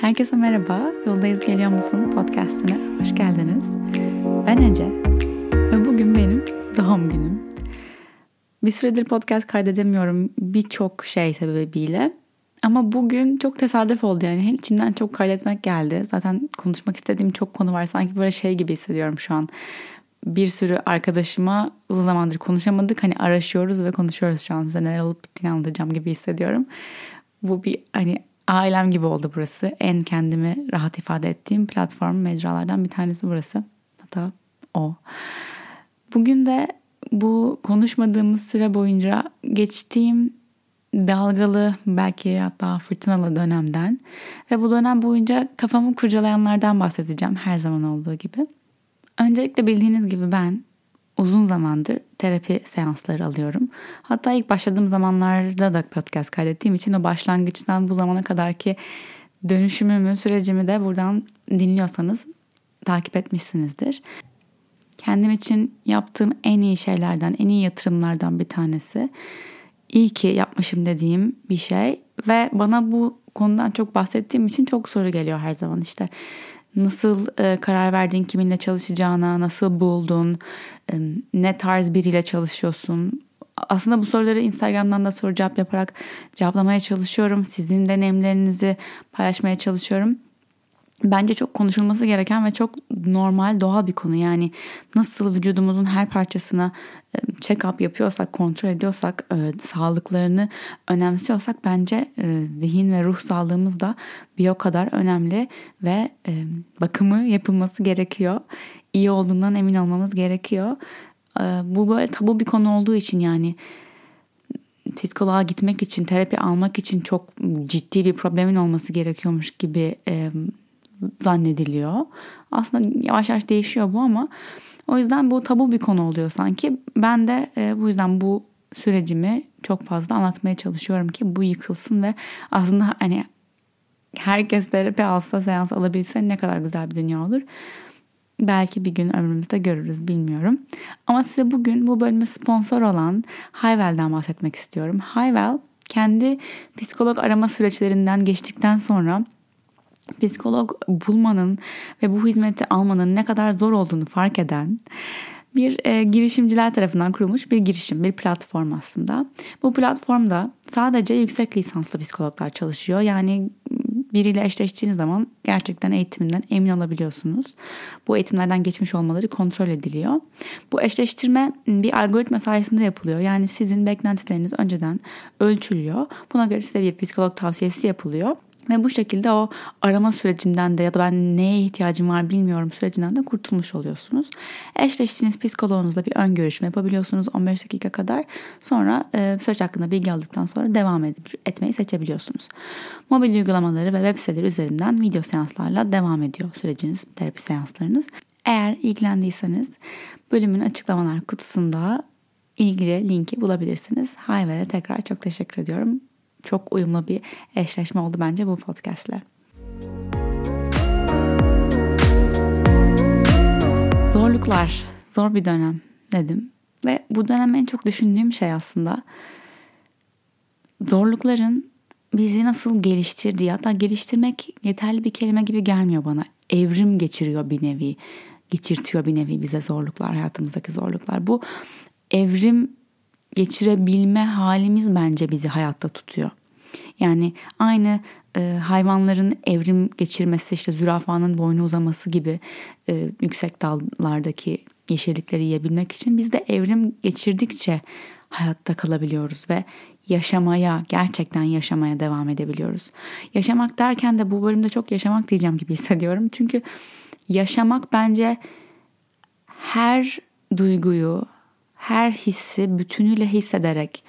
Herkese merhaba. Yoldayız Geliyor Musun podcastine hoş geldiniz. Ben Ece ve bugün benim doğum günüm. Bir süredir podcast kaydedemiyorum birçok şey sebebiyle. Ama bugün çok tesadüf oldu yani. içinden çok kaydetmek geldi. Zaten konuşmak istediğim çok konu var. Sanki böyle şey gibi hissediyorum şu an. Bir sürü arkadaşıma uzun zamandır konuşamadık. Hani araşıyoruz ve konuşuyoruz şu an. Size neler olup bittiğini anlatacağım gibi hissediyorum. Bu bir hani ailem gibi oldu burası. En kendimi rahat ifade ettiğim platform, mecralardan bir tanesi burası. Hatta o. Bugün de bu konuşmadığımız süre boyunca geçtiğim dalgalı belki hatta fırtınalı dönemden ve bu dönem boyunca kafamı kurcalayanlardan bahsedeceğim her zaman olduğu gibi. Öncelikle bildiğiniz gibi ben uzun zamandır terapi seansları alıyorum. Hatta ilk başladığım zamanlarda da podcast kaydettiğim için o başlangıçtan bu zamana kadarki dönüşümümü, sürecimi de buradan dinliyorsanız takip etmişsinizdir. Kendim için yaptığım en iyi şeylerden, en iyi yatırımlardan bir tanesi. İyi ki yapmışım dediğim bir şey ve bana bu konudan çok bahsettiğim için çok soru geliyor her zaman işte nasıl e, karar verdin kiminle çalışacağına, nasıl buldun, e, ne tarz biriyle çalışıyorsun. Aslında bu soruları Instagram'dan da soru cevap yaparak cevaplamaya çalışıyorum. Sizin deneyimlerinizi paylaşmaya çalışıyorum bence çok konuşulması gereken ve çok normal doğal bir konu. Yani nasıl vücudumuzun her parçasına e, check-up yapıyorsak, kontrol ediyorsak, e, sağlıklarını önemsiyorsak bence e, zihin ve ruh sağlığımız da bir o kadar önemli ve bakımı yapılması gerekiyor. İyi olduğundan emin olmamız gerekiyor. Bu böyle tabu bir konu olduğu için yani psikoloğa gitmek için, terapi almak için çok ciddi bir problemin olması gerekiyormuş gibi zannediliyor. Aslında yavaş yavaş değişiyor bu ama o yüzden bu tabu bir konu oluyor sanki. Ben de e, bu yüzden bu sürecimi çok fazla anlatmaya çalışıyorum ki bu yıkılsın ve aslında hani herkes terapi alsa seans alabilse ne kadar güzel bir dünya olur. Belki bir gün ömrümüzde görürüz bilmiyorum. Ama size bugün bu bölüme sponsor olan Hayvel'den bahsetmek istiyorum. Hayvel kendi psikolog arama süreçlerinden geçtikten sonra psikolog bulmanın ve bu hizmeti almanın ne kadar zor olduğunu fark eden bir e, girişimciler tarafından kurulmuş bir girişim, bir platform aslında. Bu platformda sadece yüksek lisanslı psikologlar çalışıyor. Yani biriyle eşleştiğiniz zaman gerçekten eğitiminden emin olabiliyorsunuz. Bu eğitimlerden geçmiş olmaları kontrol ediliyor. Bu eşleştirme bir algoritma sayesinde yapılıyor. Yani sizin beklentileriniz önceden ölçülüyor. Buna göre size bir psikolog tavsiyesi yapılıyor. Ve bu şekilde o arama sürecinden de ya da ben neye ihtiyacım var bilmiyorum sürecinden de kurtulmuş oluyorsunuz. Eşleştiğiniz psikoloğunuzla bir ön görüşme yapabiliyorsunuz 15 dakika kadar. Sonra e, süreç hakkında bilgi aldıktan sonra devam edip, etmeyi seçebiliyorsunuz. Mobil uygulamaları ve web siteleri üzerinden video seanslarla devam ediyor süreciniz, terapi seanslarınız. Eğer ilgilendiyseniz bölümün açıklamalar kutusunda ilgili linki bulabilirsiniz. Hayver'e tekrar çok teşekkür ediyorum çok uyumlu bir eşleşme oldu bence bu podcastle. Zorluklar, zor bir dönem dedim. Ve bu dönem en çok düşündüğüm şey aslında zorlukların bizi nasıl geliştirdiği hatta geliştirmek yeterli bir kelime gibi gelmiyor bana. Evrim geçiriyor bir nevi, geçirtiyor bir nevi bize zorluklar, hayatımızdaki zorluklar. Bu evrim geçirebilme halimiz bence bizi hayatta tutuyor. Yani aynı e, hayvanların evrim geçirmesi işte zürafanın boynu uzaması gibi e, yüksek dallardaki yeşillikleri yiyebilmek için biz de evrim geçirdikçe hayatta kalabiliyoruz ve yaşamaya, gerçekten yaşamaya devam edebiliyoruz. Yaşamak derken de bu bölümde çok yaşamak diyeceğim gibi hissediyorum. Çünkü yaşamak bence her duyguyu, her hissi bütünüyle hissederek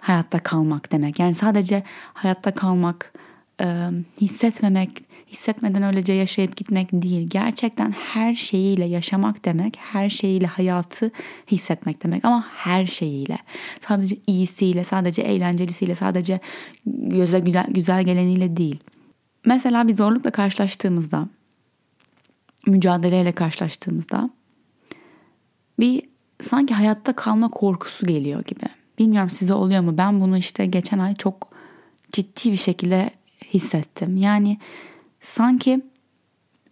hayatta kalmak demek. Yani sadece hayatta kalmak, e, hissetmemek, hissetmeden öylece yaşayıp gitmek değil. Gerçekten her şeyiyle yaşamak demek, her şeyiyle hayatı hissetmek demek ama her şeyiyle. Sadece iyisiyle, sadece eğlencelisiyle, sadece göze güzel, güzel geleniyle değil. Mesela bir zorlukla karşılaştığımızda, mücadeleyle karşılaştığımızda bir sanki hayatta kalma korkusu geliyor gibi. Bilmiyorum size oluyor mu? Ben bunu işte geçen ay çok ciddi bir şekilde hissettim. Yani sanki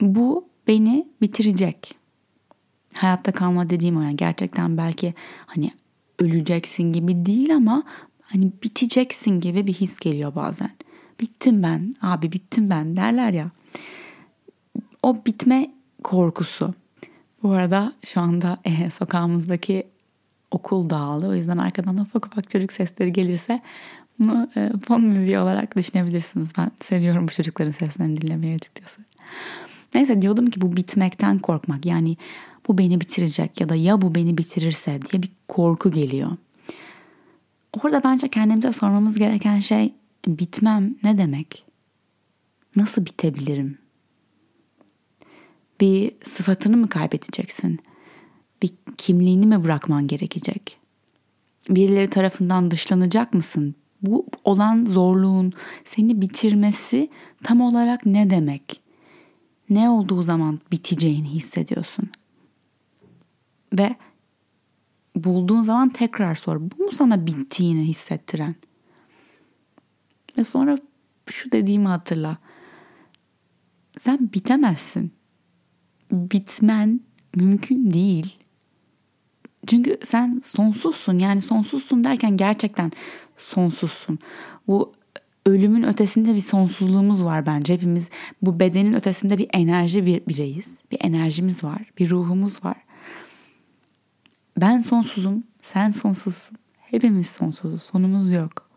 bu beni bitirecek. Hayatta kalma dediğim o yani gerçekten belki hani öleceksin gibi değil ama hani biteceksin gibi bir his geliyor bazen. Bittim ben abi bittim ben derler ya. O bitme korkusu. Bu arada şu anda e, sokağımızdaki okul dağıldı. O yüzden arkadan ufak ufak çocuk sesleri gelirse bunu e, fon müziği olarak düşünebilirsiniz. Ben seviyorum bu çocukların seslerini dinlemeyi açıkçası. Neyse diyordum ki bu bitmekten korkmak. Yani bu beni bitirecek ya da ya bu beni bitirirse diye bir korku geliyor. Orada bence kendimize sormamız gereken şey bitmem ne demek? Nasıl bitebilirim? Bir sıfatını mı kaybedeceksin? Bir kimliğini mi bırakman gerekecek? Birileri tarafından dışlanacak mısın? Bu olan zorluğun seni bitirmesi tam olarak ne demek? Ne olduğu zaman biteceğini hissediyorsun? Ve bulduğun zaman tekrar sor. Bu mu sana bittiğini hissettiren? Ve sonra şu dediğimi hatırla. Sen bitemezsin. Bitmen mümkün değil. Çünkü sen sonsuzsun. Yani sonsuzsun derken gerçekten sonsuzsun. Bu ölümün ötesinde bir sonsuzluğumuz var bence. Hepimiz bu bedenin ötesinde bir enerji bir bireyiz. Bir enerjimiz var, bir ruhumuz var. Ben sonsuzum, sen sonsuzsun. Hepimiz sonsuzuz, sonumuz yok.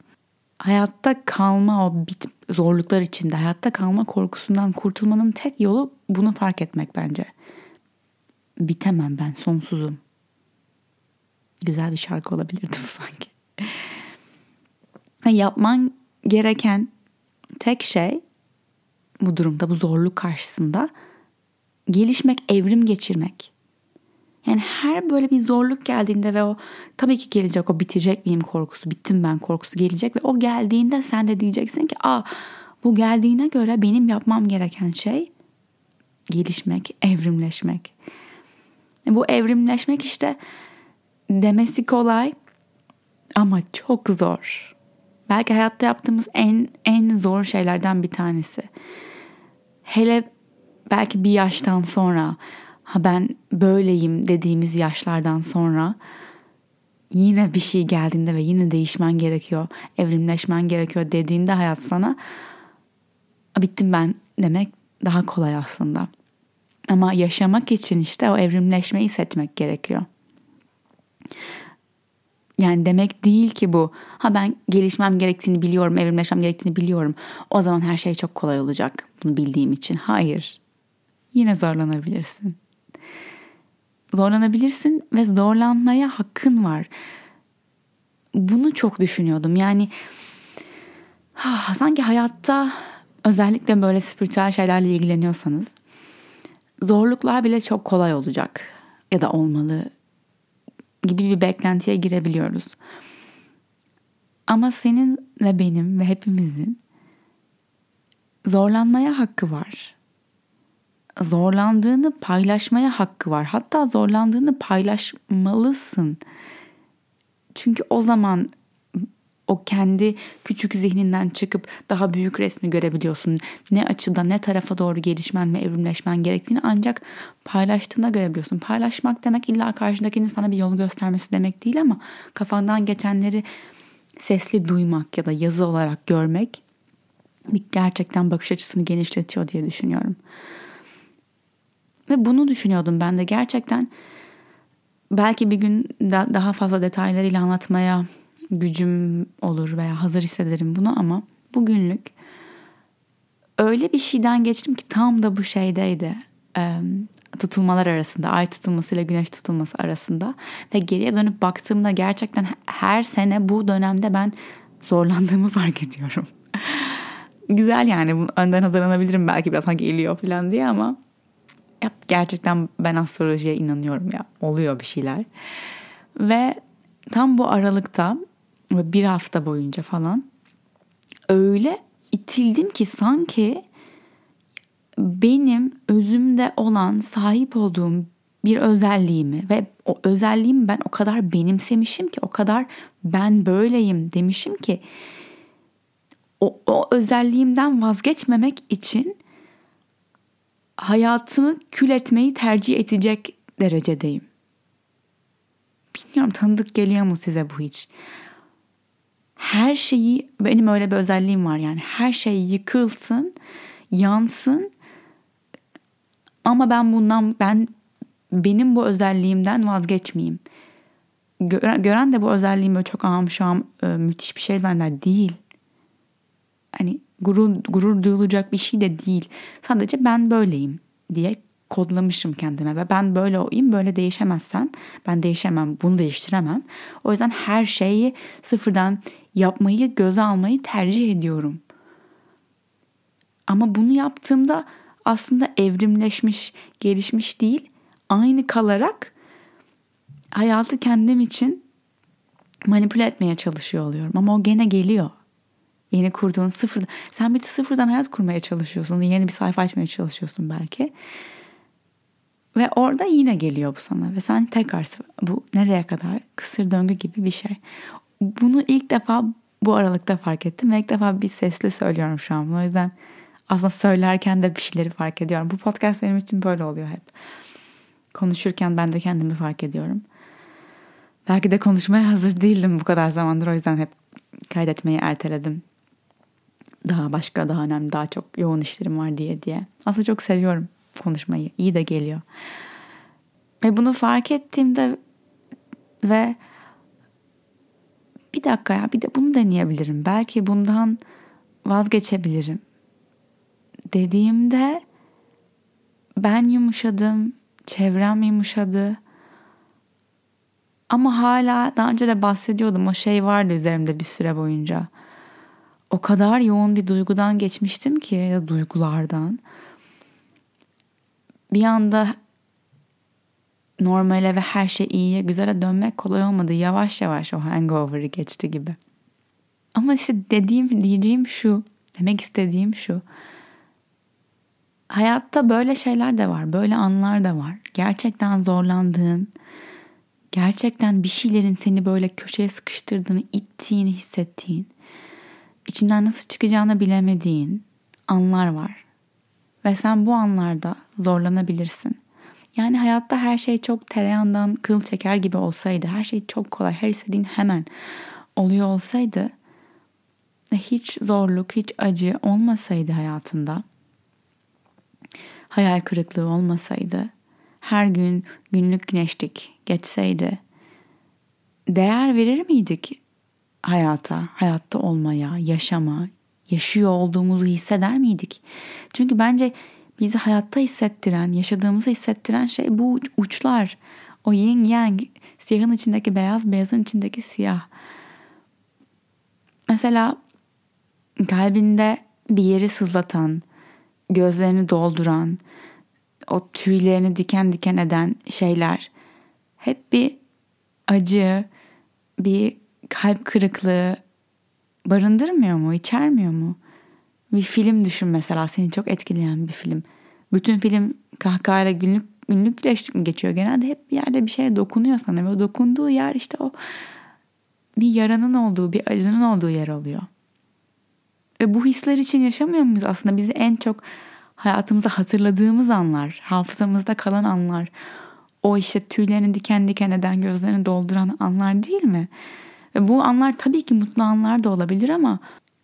Hayatta kalma o bit zorluklar içinde, hayatta kalma korkusundan kurtulmanın tek yolu bunu fark etmek bence. Bitemem ben, sonsuzum. Güzel bir şarkı olabilirdi bu sanki. Yapman gereken tek şey bu durumda, bu zorluk karşısında gelişmek, evrim geçirmek. Yani her böyle bir zorluk geldiğinde ve o tabii ki gelecek o bitecek miyim korkusu, bittim ben korkusu gelecek ve o geldiğinde sen de diyeceksin ki aa bu geldiğine göre benim yapmam gereken şey gelişmek, evrimleşmek. Bu evrimleşmek işte demesi kolay ama çok zor. Belki hayatta yaptığımız en en zor şeylerden bir tanesi. Hele belki bir yaştan sonra ha ben böyleyim dediğimiz yaşlardan sonra yine bir şey geldiğinde ve yine değişmen gerekiyor, evrimleşmen gerekiyor dediğinde hayat sana bittim ben demek daha kolay aslında. Ama yaşamak için işte o evrimleşmeyi seçmek gerekiyor. Yani demek değil ki bu. Ha ben gelişmem gerektiğini biliyorum, evrimleşmem gerektiğini biliyorum. O zaman her şey çok kolay olacak bunu bildiğim için. Hayır. Yine zorlanabilirsin. Zorlanabilirsin ve zorlanmaya hakkın var. Bunu çok düşünüyordum. Yani ha, sanki hayatta özellikle böyle spiritüel şeylerle ilgileniyorsanız zorluklar bile çok kolay olacak ya da olmalı gibi bir beklentiye girebiliyoruz. Ama senin ve benim ve hepimizin zorlanmaya hakkı var. Zorlandığını paylaşmaya hakkı var. Hatta zorlandığını paylaşmalısın. Çünkü o zaman o kendi küçük zihninden çıkıp daha büyük resmi görebiliyorsun. Ne açıda ne tarafa doğru gelişmen ve evrimleşmen gerektiğini ancak paylaştığında görebiliyorsun. Paylaşmak demek illa karşındakinin sana bir yol göstermesi demek değil ama kafandan geçenleri sesli duymak ya da yazı olarak görmek gerçekten bakış açısını genişletiyor diye düşünüyorum. Ve bunu düşünüyordum ben de gerçekten belki bir gün daha fazla detaylarıyla anlatmaya gücüm olur veya hazır hissederim bunu ama bugünlük öyle bir şeyden geçtim ki tam da bu şeydeydi. Tutulmalar arasında, ay tutulması ile güneş tutulması arasında ve geriye dönüp baktığımda gerçekten her sene bu dönemde ben zorlandığımı fark ediyorum. Güzel yani önden hazırlanabilirim belki biraz hangi geliyor falan diye ama gerçekten ben astrolojiye inanıyorum ya oluyor bir şeyler. Ve tam bu aralıkta bir hafta boyunca falan öyle itildim ki sanki benim özümde olan sahip olduğum bir özelliğimi ve o özelliğimi ben o kadar benimsemişim ki o kadar ben böyleyim demişim ki o, o özelliğimden vazgeçmemek için hayatımı kül etmeyi tercih edecek derecedeyim. Bilmiyorum tanıdık geliyor mu size bu hiç? Her şeyi benim öyle bir özelliğim var yani her şey yıkılsın, yansın ama ben bundan ben benim bu özelliğimden vazgeçmeyeyim. Gören, de bu özelliğimi çok ağam şu an e, müthiş bir şey zanneder. Değil. Hani gurur, gurur duyulacak bir şey de değil. Sadece ben böyleyim diye kodlamışım kendime ve ben böyle olayım böyle değişemezsem ben değişemem bunu değiştiremem. O yüzden her şeyi sıfırdan yapmayı göze almayı tercih ediyorum. Ama bunu yaptığımda aslında evrimleşmiş, gelişmiş değil, aynı kalarak hayatı kendim için manipüle etmeye çalışıyor oluyorum. Ama o gene geliyor. Yeni kurduğun sıfır, sen bir de sıfırdan hayat kurmaya çalışıyorsun. Yeni bir sayfa açmaya çalışıyorsun belki. Ve orada yine geliyor bu sana ve sen tekrar bu nereye kadar kısır döngü gibi bir şey. Bunu ilk defa bu aralıkta fark ettim ve ilk defa bir sesli söylüyorum şu an. O yüzden aslında söylerken de bir şeyleri fark ediyorum. Bu podcast benim için böyle oluyor hep. Konuşurken ben de kendimi fark ediyorum. Belki de konuşmaya hazır değildim bu kadar zamandır. O yüzden hep kaydetmeyi erteledim. Daha başka, daha önemli, daha çok yoğun işlerim var diye diye. Aslında çok seviyorum konuşmayı. İyi de geliyor. Ve bunu fark ettiğimde ve bir dakika ya bir de bunu deneyebilirim. Belki bundan vazgeçebilirim. Dediğimde ben yumuşadım, çevrem yumuşadı. Ama hala daha önce de bahsediyordum o şey vardı üzerimde bir süre boyunca. O kadar yoğun bir duygudan geçmiştim ki ya duygulardan bir anda normale ve her şey iyiye güzele dönmek kolay olmadı. Yavaş yavaş o hangover'ı geçti gibi. Ama işte dediğim, diyeceğim şu, demek istediğim şu. Hayatta böyle şeyler de var, böyle anlar da var. Gerçekten zorlandığın, gerçekten bir şeylerin seni böyle köşeye sıkıştırdığını, ittiğini hissettiğin, içinden nasıl çıkacağını bilemediğin anlar var. Ve sen bu anlarda zorlanabilirsin. Yani hayatta her şey çok tereyağından kıl çeker gibi olsaydı, her şey çok kolay, her istediğin hemen oluyor olsaydı ve hiç zorluk, hiç acı olmasaydı hayatında, hayal kırıklığı olmasaydı, her gün günlük güneşlik geçseydi, değer verir miydik hayata, hayatta olmaya, yaşama, yaşıyor olduğumuzu hisseder miydik? Çünkü bence bizi hayatta hissettiren, yaşadığımızı hissettiren şey bu uçlar. O yin yang, siyahın içindeki beyaz, beyazın içindeki siyah. Mesela kalbinde bir yeri sızlatan, gözlerini dolduran, o tüylerini diken diken eden şeyler hep bir acı, bir kalp kırıklığı, barındırmıyor mu, içermiyor mu? Bir film düşün mesela seni çok etkileyen bir film. Bütün film kahkahayla günlük günlük güleşlik mi geçiyor? Genelde hep bir yerde bir şeye dokunuyor sana ve o dokunduğu yer işte o bir yaranın olduğu, bir acının olduğu yer oluyor. Ve bu hisler için yaşamıyor muyuz aslında? Bizi en çok hayatımıza hatırladığımız anlar, hafızamızda kalan anlar, o işte tüylerini diken diken eden, gözlerini dolduran anlar değil mi? Ve bu anlar tabii ki mutlu anlar da olabilir ama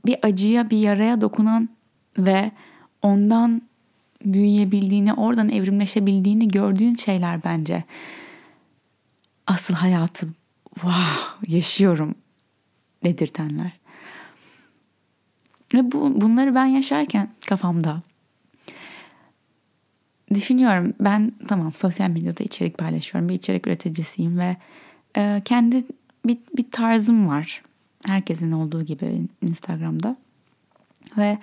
bir acıya, bir yaraya dokunan ve ondan büyüyebildiğini, oradan evrimleşebildiğini gördüğün şeyler bence. Asıl hayatı wow yaşıyorum dedirtenler. Ve bu, bunları ben yaşarken kafamda düşünüyorum ben tamam sosyal medyada içerik paylaşıyorum bir içerik üreticisiyim ve e, kendi bir, bir tarzım var. Herkesin olduğu gibi Instagram'da. Ve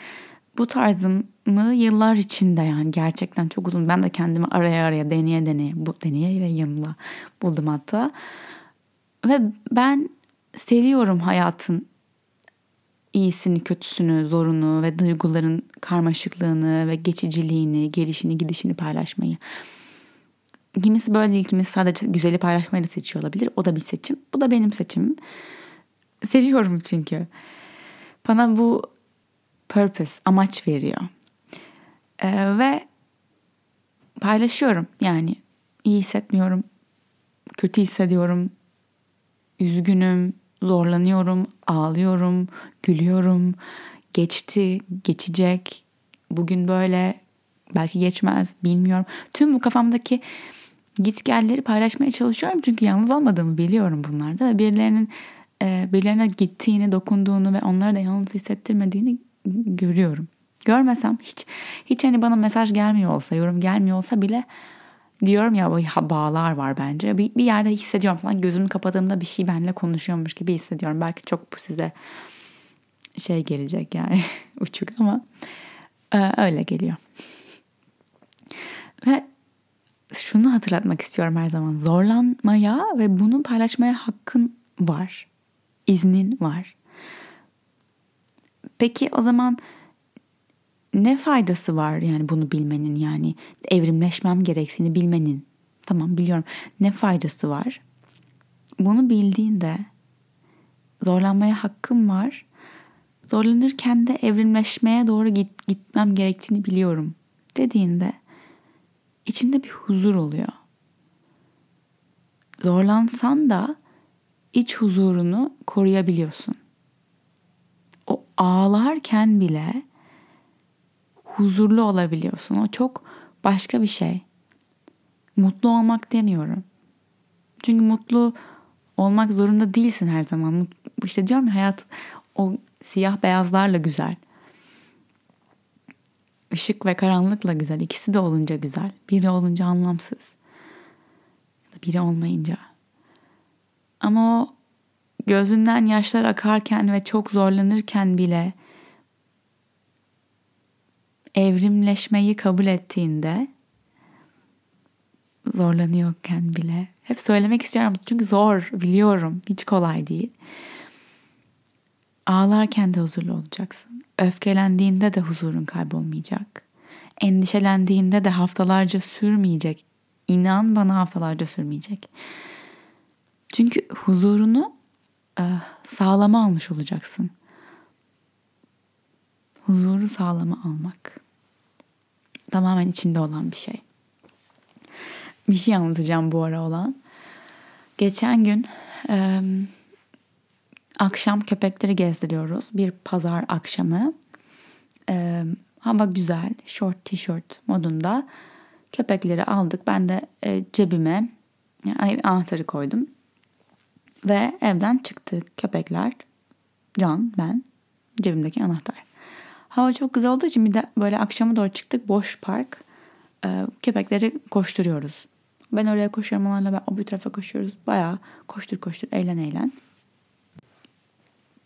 bu tarzımı yıllar içinde yani gerçekten çok uzun. Ben de kendimi araya araya deneye deneye, bu deneye ve yanıla buldum hatta. Ve ben seviyorum hayatın iyisini, kötüsünü, zorunu ve duyguların karmaşıklığını ve geçiciliğini, gelişini, gidişini paylaşmayı. Kimisi böyle değil, kimisi sadece güzeli paylaşmayı seçiyor olabilir. O da bir seçim. Bu da benim seçimim. Seviyorum çünkü. Bana bu purpose, amaç veriyor. Ee, ve paylaşıyorum yani iyi hissetmiyorum, kötü hissediyorum, üzgünüm, zorlanıyorum, ağlıyorum, gülüyorum, geçti, geçecek, bugün böyle, belki geçmez, bilmiyorum. Tüm bu kafamdaki git gelleri paylaşmaya çalışıyorum çünkü yalnız olmadığımı biliyorum bunlarda ve birilerinin e, birilerine gittiğini, dokunduğunu ve onları da yalnız hissettirmediğini görüyorum. Görmesem hiç hiç hani bana mesaj gelmiyor olsa, yorum gelmiyor olsa bile diyorum ya bu bağlar var bence. Bir, bir yerde hissediyorum sanki gözümü kapadığımda bir şey benimle konuşuyormuş gibi hissediyorum. Belki çok bu size şey gelecek yani uçuk ama e, öyle geliyor. Ve şunu hatırlatmak istiyorum her zaman. Zorlanmaya ve bunu paylaşmaya hakkın var. İznin var. Peki o zaman ne faydası var yani bunu bilmenin yani evrimleşmem gerektiğini bilmenin. Tamam biliyorum. Ne faydası var? Bunu bildiğinde zorlanmaya hakkım var. Zorlanırken de evrimleşmeye doğru git, gitmem gerektiğini biliyorum dediğinde içinde bir huzur oluyor. Zorlansan da iç huzurunu koruyabiliyorsun. O ağlarken bile huzurlu olabiliyorsun. O çok başka bir şey. Mutlu olmak demiyorum. Çünkü mutlu olmak zorunda değilsin her zaman. İşte diyorum ya hayat o siyah beyazlarla güzel. Işık ve karanlıkla güzel. İkisi de olunca güzel. Biri olunca anlamsız. Biri olmayınca. Ama o gözünden yaşlar akarken ve çok zorlanırken bile evrimleşmeyi kabul ettiğinde zorlanıyorken bile hep söylemek istiyorum çünkü zor biliyorum hiç kolay değil. Ağlarken de huzurlu olacaksın. Öfkelendiğinde de huzurun kaybolmayacak. Endişelendiğinde de haftalarca sürmeyecek. İnan bana haftalarca sürmeyecek. Çünkü huzurunu e, sağlama almış olacaksın. Huzuru sağlama almak. Tamamen içinde olan bir şey. Bir şey anlatacağım bu ara olan. Geçen gün e, akşam köpekleri gezdiriyoruz. Bir pazar akşamı. E, hava güzel, short tişört modunda. Köpekleri aldık. Ben de e, cebime yani anahtarı koydum. Ve evden çıktı köpekler. Can, ben, cebimdeki anahtar. Hava çok güzel olduğu için bir de böyle akşama doğru çıktık. Boş park. E, köpekleri koşturuyoruz. Ben oraya koşuyorum onlarla ben o bir tarafa koşuyoruz. Bayağı koştur koştur eğlen eğlen.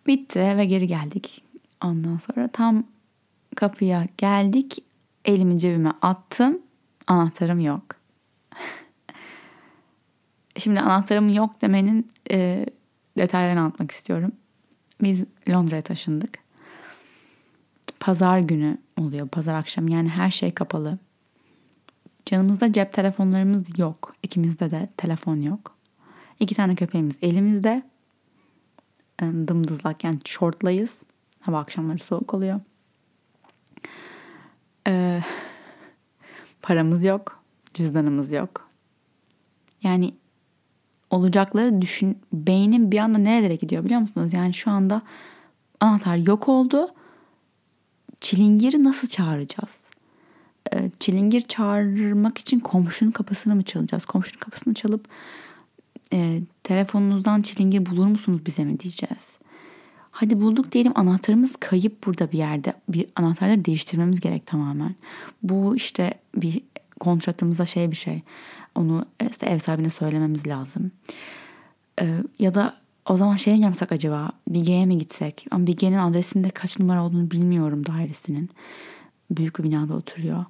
Bitti ve geri geldik. Ondan sonra tam kapıya geldik. Elimi cebime attım. Anahtarım yok. Şimdi anahtarım yok demenin e, detaylarını anlatmak istiyorum. Biz Londra'ya taşındık. Pazar günü oluyor. Pazar akşam yani her şey kapalı. Canımızda cep telefonlarımız yok. İkimizde de telefon yok. İki tane köpeğimiz elimizde. Dımdızlak yani şortlayız. Hava akşamları soğuk oluyor. Ee, paramız yok. Cüzdanımız yok. Yani olacakları düşün. Beynim bir anda nerelere gidiyor biliyor musunuz? Yani şu anda anahtar yok oldu. Çilingiri nasıl çağıracağız? Ee, çilingir çağırmak için komşunun kapısını mı çalacağız? Komşunun kapısını çalıp e, telefonunuzdan çilingir bulur musunuz bize mi diyeceğiz? Hadi bulduk diyelim anahtarımız kayıp burada bir yerde. Bir anahtarları değiştirmemiz gerek tamamen. Bu işte bir kontratımıza şey bir şey. Onu işte ev sahibine söylememiz lazım. Ee, ya da o zaman şey mi yapsak acaba? Bilge'ye mi gitsek? Ama Bilge'nin adresinde kaç numara olduğunu bilmiyorum dairesinin. Büyük bir binada oturuyor.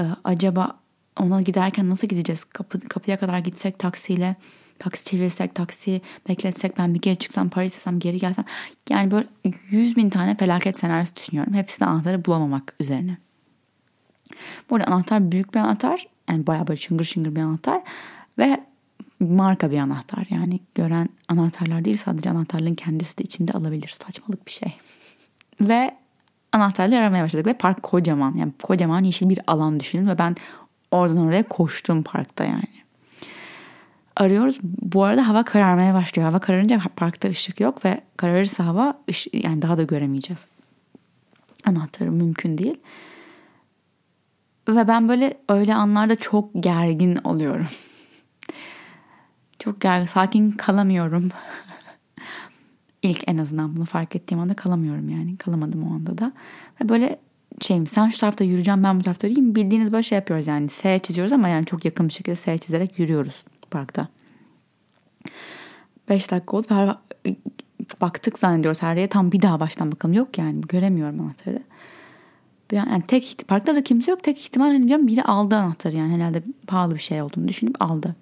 Ee, acaba ona giderken nasıl gideceğiz? Kapı, kapıya kadar gitsek taksiyle taksi çevirsek, taksi bekletsek, ben bir geri çıksam, para istesem, geri gelsem. Yani böyle yüz bin tane felaket senaryosu düşünüyorum. Hepsi anahtarı bulamamak üzerine. Bu arada anahtar büyük bir anahtar. Yani bayağı böyle şıngır şıngır bir anahtar. Ve marka bir anahtar. Yani gören anahtarlar değil sadece anahtarlığın kendisi de içinde alabilir. Saçmalık bir şey. Ve anahtarları aramaya başladık ve park kocaman. Yani kocaman yeşil bir alan düşünün ve ben oradan oraya koştum parkta yani. Arıyoruz. Bu arada hava kararmaya başlıyor. Hava kararınca parkta ışık yok ve kararırsa hava yani daha da göremeyeceğiz. Anahtarı mümkün değil. Ve ben böyle öyle anlarda çok gergin oluyorum. çok gergin, sakin kalamıyorum. İlk en azından bunu fark ettiğim anda kalamıyorum yani. Kalamadım o anda da. Ve böyle şeyim sen şu tarafta yürüyeceğim ben bu tarafta yürüyeyim. Bildiğiniz böyle şey yapıyoruz yani. S çiziyoruz ama yani çok yakın bir şekilde S çizerek yürüyoruz parkta. 5 dakika oldu. Her, baktık zannediyoruz her yere. Tam bir daha baştan bakalım. Yok yani göremiyorum anahtarı. Yani tek parkta da kimse yok. Tek ihtimal hani diyorum biri aldı anahtarı yani herhalde pahalı bir şey olduğunu düşünüp aldı.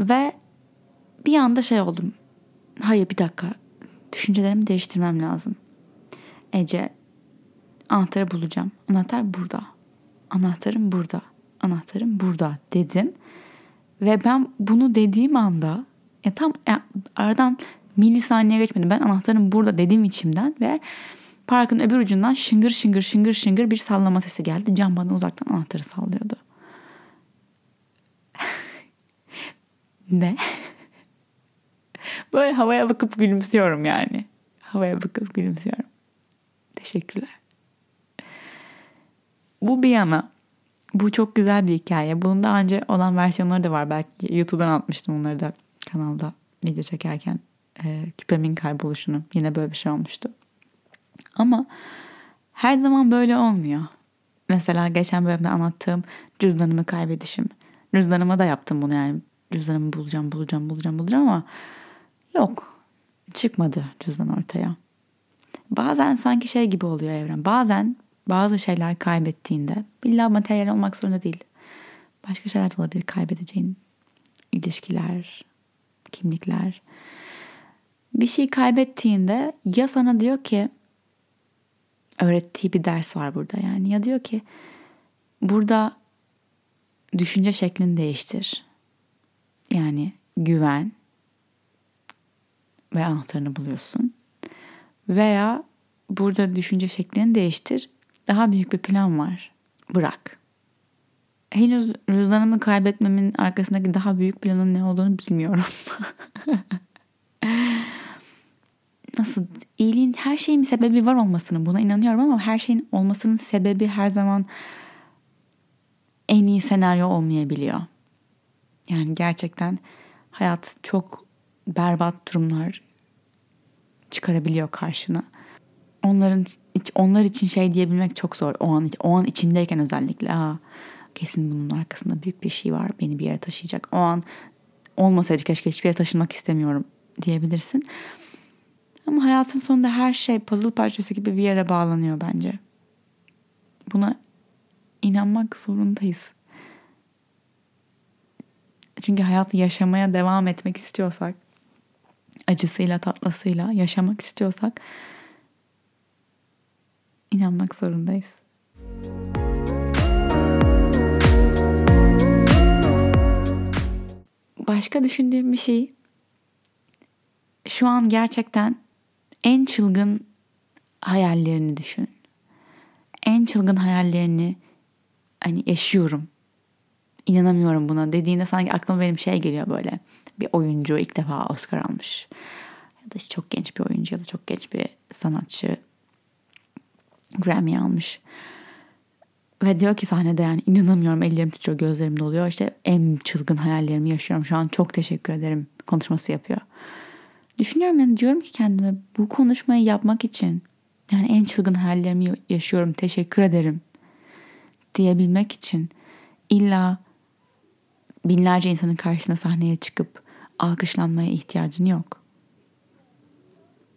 Ve bir anda şey oldum. Hayır bir dakika. Düşüncelerimi değiştirmem lazım. Ece anahtarı bulacağım. Anahtar burada. Anahtarım burada. Anahtarım burada dedim. Ve ben bunu dediğim anda ya tam ya aradan milisaniye geçmedi. Ben anahtarım burada dediğim içimden ve parkın öbür ucundan şıngır şıngır şıngır şıngır bir sallama sesi geldi. Can bana uzaktan anahtarı sallıyordu. ne? Böyle havaya bakıp gülümsüyorum yani. Havaya bakıp gülümsüyorum. Teşekkürler. Bu bir yana. Bu çok güzel bir hikaye. Bunun daha önce olan versiyonları da var. Belki YouTube'dan atmıştım onları da kanalda video çekerken. E, küpemin kayboluşunu. Yine böyle bir şey olmuştu. Ama her zaman böyle olmuyor. Mesela geçen bölümde anlattığım cüzdanımı kaybedişim. Cüzdanıma da yaptım bunu yani. Cüzdanımı bulacağım, bulacağım, bulacağım, bulacağım ama yok. Çıkmadı cüzdan ortaya. Bazen sanki şey gibi oluyor evren. Bazen bazı şeyler kaybettiğinde illa materyal olmak zorunda değil. Başka şeyler de olabilir kaybedeceğin. ilişkiler, kimlikler. Bir şey kaybettiğinde ya sana diyor ki öğrettiği bir ders var burada yani. Ya diyor ki burada düşünce şeklini değiştir. Yani güven ve anahtarını buluyorsun. Veya burada düşünce şeklini değiştir. Daha büyük bir plan var. Bırak. Henüz cüzdanımı kaybetmemin arkasındaki daha büyük planın ne olduğunu bilmiyorum. nasıl iyiliğin her şeyin bir sebebi var olmasının buna inanıyorum ama her şeyin olmasının sebebi her zaman en iyi senaryo olmayabiliyor. Yani gerçekten hayat çok berbat durumlar çıkarabiliyor karşına. Onların onlar için şey diyebilmek çok zor. O an o an içindeyken özellikle Aa, kesin bunun arkasında büyük bir şey var. Beni bir yere taşıyacak. O an olmasaydı keşke hiçbir yere taşınmak istemiyorum diyebilirsin. Ama hayatın sonunda her şey puzzle parçası gibi bir yere bağlanıyor bence. Buna inanmak zorundayız. Çünkü hayatı yaşamaya devam etmek istiyorsak, acısıyla tatlısıyla yaşamak istiyorsak inanmak zorundayız. Başka düşündüğüm bir şey şu an gerçekten en çılgın hayallerini düşün. En çılgın hayallerini hani yaşıyorum. İnanamıyorum buna dediğinde sanki aklıma benim şey geliyor böyle. Bir oyuncu ilk defa Oscar almış. Ya da çok genç bir oyuncu ya da çok genç bir sanatçı Grammy almış. Ve diyor ki sahnede yani inanamıyorum ellerim tutuyor gözlerim doluyor. İşte en çılgın hayallerimi yaşıyorum şu an çok teşekkür ederim konuşması yapıyor. Düşünüyorum yani diyorum ki kendime bu konuşmayı yapmak için yani en çılgın hayallerimi yaşıyorum teşekkür ederim diyebilmek için illa binlerce insanın karşısına sahneye çıkıp alkışlanmaya ihtiyacın yok.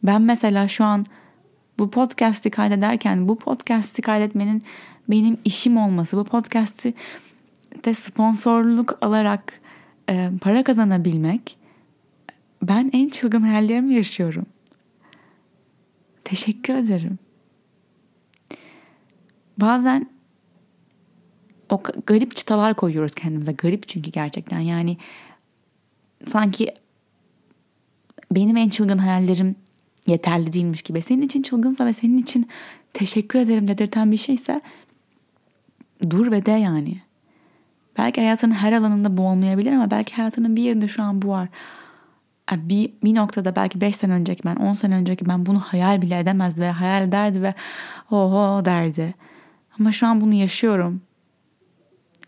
Ben mesela şu an bu podcast'i kaydederken bu podcast'i kaydetmenin benim işim olması, bu podcast'i de sponsorluk alarak e, para kazanabilmek ben en çılgın hayallerimi yaşıyorum. Teşekkür ederim. Bazen o garip çıtalar koyuyoruz kendimize. Garip çünkü gerçekten yani sanki benim en çılgın hayallerim yeterli değilmiş gibi. Senin için çılgınsa ve senin için teşekkür ederim dedirten bir şeyse dur ve de yani. Belki hayatının her alanında bu olmayabilir ama belki hayatının bir yerinde şu an bu var. Bir, bir noktada belki 5 sene önceki ben 10 sene önceki ben bunu hayal bile edemezdi ve hayal ederdi ve oho derdi. Ama şu an bunu yaşıyorum.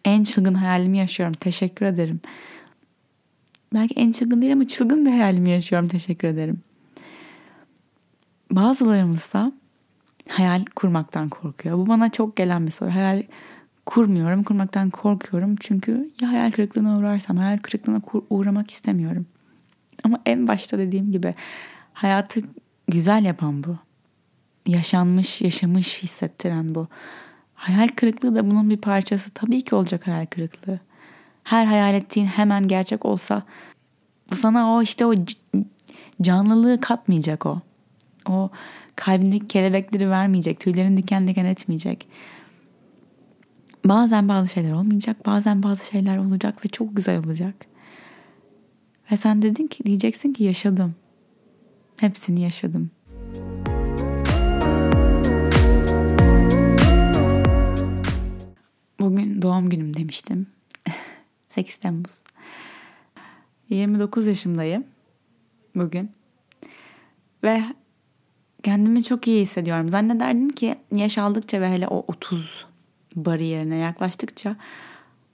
En çılgın hayalimi yaşıyorum. Teşekkür ederim. Belki en çılgın değil ama çılgın bir hayalimi yaşıyorum. Teşekkür ederim. Bazılarımızsa hayal kurmaktan korkuyor. Bu bana çok gelen bir soru. Hayal kurmuyorum, kurmaktan korkuyorum. Çünkü ya hayal kırıklığına uğrarsam, hayal kırıklığına uğramak istemiyorum. Ama en başta dediğim gibi hayatı güzel yapan bu. Yaşanmış, yaşamış hissettiren bu. Hayal kırıklığı da bunun bir parçası. Tabii ki olacak hayal kırıklığı. Her hayal ettiğin hemen gerçek olsa sana o işte o canlılığı katmayacak o. O kalbindeki kelebekleri vermeyecek, tüylerin diken diken etmeyecek. Bazen bazı şeyler olmayacak, bazen bazı şeyler olacak ve çok güzel olacak. Ve sen dedin ki diyeceksin ki yaşadım. Hepsini yaşadım. Bugün doğum günüm demiştim. 8 Temmuz. 29 yaşındayım bugün. Ve kendimi çok iyi hissediyorum. Zannederdim ki yaş aldıkça ve hele o 30 bariyerine yaklaştıkça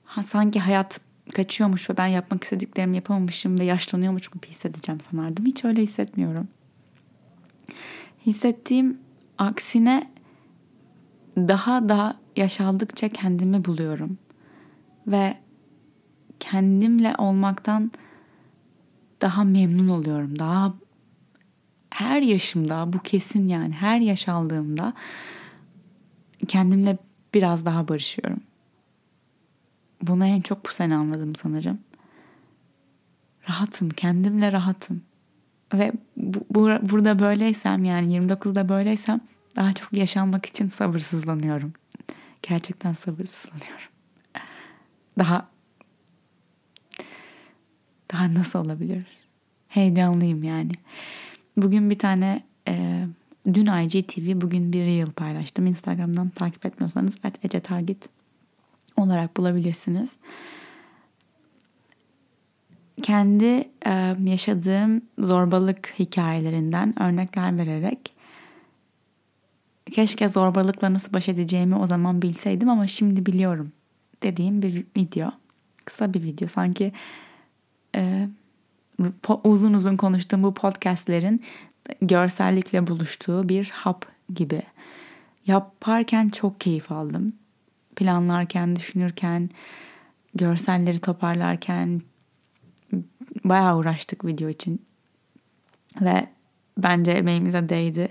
ha, sanki hayat kaçıyormuş ve ben yapmak istediklerimi yapamamışım ve yaşlanıyormuş gibi hissedeceğim sanardım. Hiç öyle hissetmiyorum. Hissettiğim aksine daha da yaşaldıkça kendimi buluyorum. Ve kendimle olmaktan daha memnun oluyorum. Daha her yaşımda bu kesin yani her yaş aldığımda kendimle biraz daha barışıyorum. Bunu en çok bu sene anladım sanırım. Rahatım, kendimle rahatım. Ve bu, bu, burada böyleysem yani 29'da böyleysem daha çok yaşanmak için sabırsızlanıyorum. Gerçekten sabırsızlanıyorum. Daha daha nasıl olabilir? Heyecanlıyım yani. Bugün bir tane e, dün IGTV bugün bir reel paylaştım. Instagram'dan takip etmiyorsanız at Ece Target olarak bulabilirsiniz. Kendi e, yaşadığım zorbalık hikayelerinden örnekler vererek keşke zorbalıkla nasıl baş edeceğimi o zaman bilseydim ama şimdi biliyorum dediğim bir video. Kısa bir video sanki e, uzun uzun konuştuğum bu podcastlerin görsellikle buluştuğu bir hap gibi. Yaparken çok keyif aldım. Planlarken, düşünürken, görselleri toparlarken bayağı uğraştık video için. Ve bence emeğimize değdi.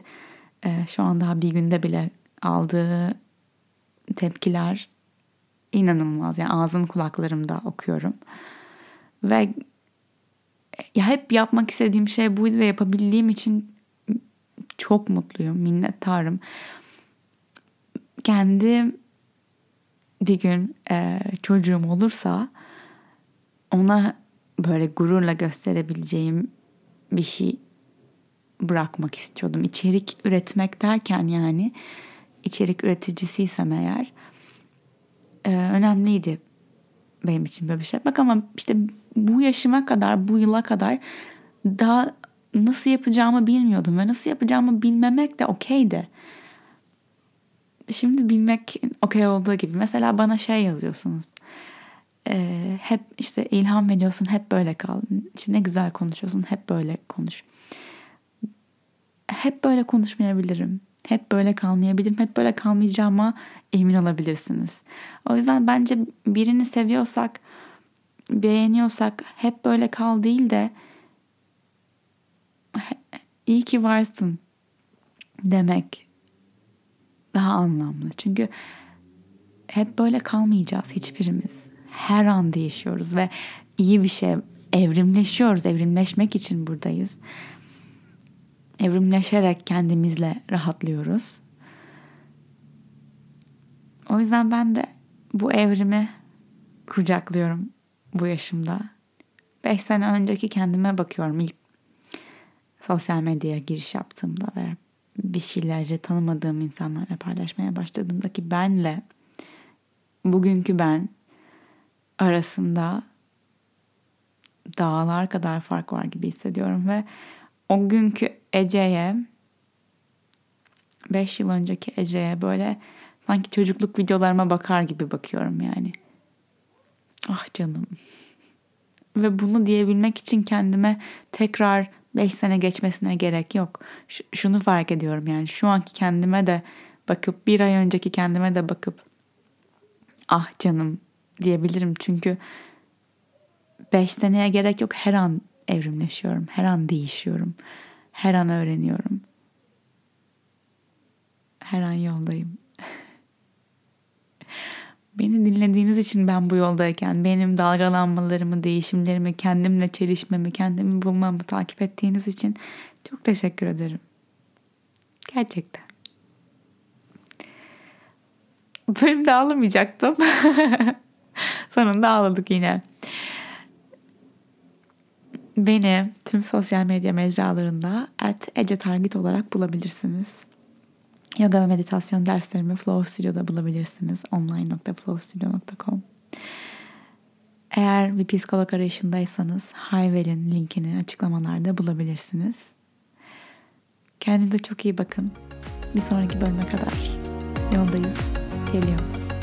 Ee, şu an daha bir günde bile aldığı tepkiler inanılmaz. Yani ağzım kulaklarımda okuyorum. Ve ya hep yapmak istediğim şey buydu ve yapabildiğim için çok mutluyum, minnettarım. Kendi bir gün e, çocuğum olursa ona böyle gururla gösterebileceğim bir şey bırakmak istiyordum. İçerik üretmek derken yani içerik üreticisiysem eğer e, önemliydi benim için böyle bir şey yapmak ama işte bu yaşıma kadar, bu yıla kadar daha nasıl yapacağımı bilmiyordum ve nasıl yapacağımı bilmemek de okeydi. Şimdi bilmek okey olduğu gibi. Mesela bana şey yazıyorsunuz. Ee, hep işte ilham veriyorsun, hep böyle kal. İşte ne güzel konuşuyorsun, hep böyle konuş. Hep böyle konuşmayabilirim. Hep böyle kalmayabilirim. Hep böyle kalmayacağıma emin olabilirsiniz. O yüzden bence birini seviyorsak, beğeniyorsak hep böyle kal değil de iyi ki varsın demek daha anlamlı. Çünkü hep böyle kalmayacağız hiçbirimiz. Her an değişiyoruz ve iyi bir şey evrimleşiyoruz. Evrimleşmek için buradayız. Evrimleşerek kendimizle rahatlıyoruz. O yüzden ben de bu evrimi kucaklıyorum bu yaşımda. Beş sene önceki kendime bakıyorum ilk sosyal medyaya giriş yaptığımda ve bir şeyleri tanımadığım insanlarla paylaşmaya başladığımdaki benle bugünkü ben arasında dağlar kadar fark var gibi hissediyorum ve o günkü Ece'ye 5 yıl önceki Ece'ye böyle sanki çocukluk videolarıma bakar gibi bakıyorum yani. Ah canım. Ve bunu diyebilmek için kendime tekrar 5 sene geçmesine gerek yok. Ş- şunu fark ediyorum yani şu anki kendime de bakıp bir ay önceki kendime de bakıp ah canım diyebilirim. Çünkü 5 seneye gerek yok. Her an evrimleşiyorum. Her an değişiyorum. Her an öğreniyorum. Her an yoldayım. Beni dinlediğiniz için ben bu yoldayken benim dalgalanmalarımı, değişimlerimi, kendimle çelişmemi, kendimi bulmamı takip ettiğiniz için çok teşekkür ederim. Gerçekten. Bölümde ağlamayacaktım. Sonunda ağladık yine. Beni tüm sosyal medya mecralarında at Ece Target olarak bulabilirsiniz. Yoga ve meditasyon derslerimi Flow Studio'da bulabilirsiniz. online.flowstudio.com Eğer bir psikolog arayışındaysanız Hayvel'in linkini açıklamalarda bulabilirsiniz. Kendinize çok iyi bakın. Bir sonraki bölüme kadar yoldayız. Geliyoruz.